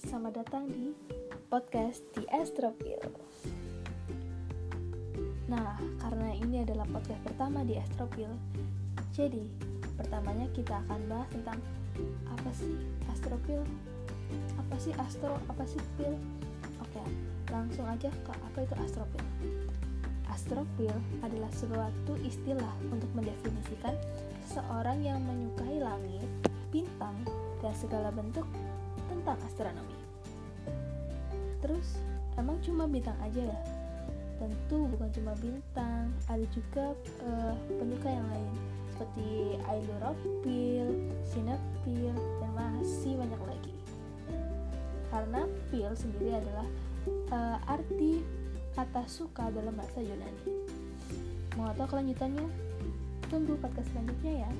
selamat datang di podcast di Astropil. Nah, karena ini adalah podcast pertama di Astropil, jadi pertamanya kita akan bahas tentang apa sih Astropil, apa sih Astro, apa sih Pil. Oke, langsung aja ke apa itu Astropil. Astropil adalah suatu istilah untuk mendefinisikan seseorang yang menyukai langit, bintang, dan segala bentuk tentang astronomi. Terus, emang cuma bintang aja ya? Tentu bukan cuma bintang, ada juga uh, penyuka yang lain seperti Ailuropil, Sinepil, dan masih banyak lagi. Karena pil sendiri adalah uh, arti kata suka dalam bahasa Yunani. Mau tahu kelanjutannya? Tunggu podcast selanjutnya ya.